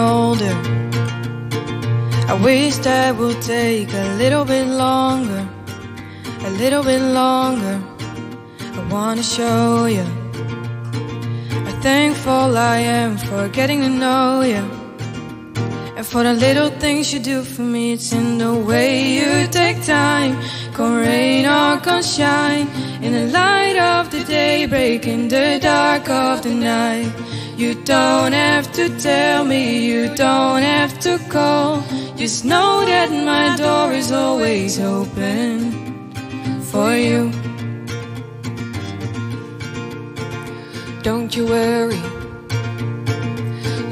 older. I wish that would take a little bit longer, a little bit longer. I wanna show you how thankful I am for getting to know you. And for the little things you do for me, it's in the way you take time. Come or come shine, in the light of the day, break in the dark of the night. You don't have to tell me, you don't have to call. Just know that my door is always open for you. Don't you worry.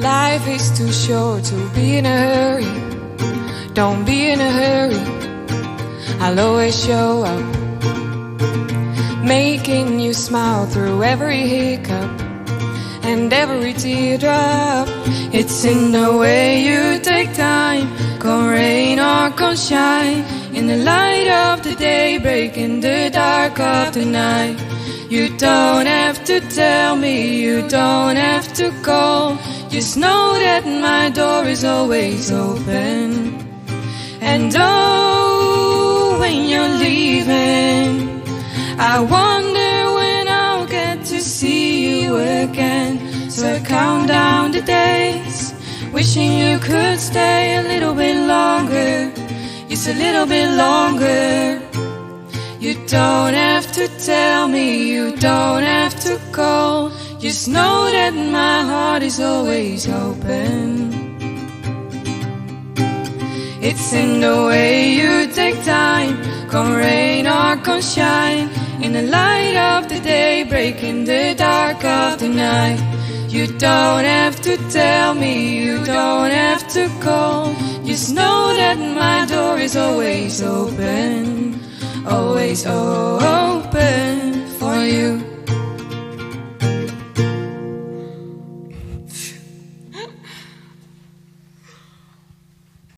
Life is too short to be in a hurry. Don't be in a hurry. I'll always show up. Making you smile through every hiccup and every teardrop. It's in the way you take time, come rain or come shine. In the light of the day, in the dark of the night. You don't have to tell me, you don't have to call. Just know that my door is always open. And oh, wishing you could stay a little bit longer, just a little bit longer. You don't have to tell me, you don't have to call. Just know that my heart is always open. It's in the way you take time, come rain or come shine. In the light of the day, breaking the dark of the night. You don't have to tell me, you don't have to call. Just know that my door is always open always oh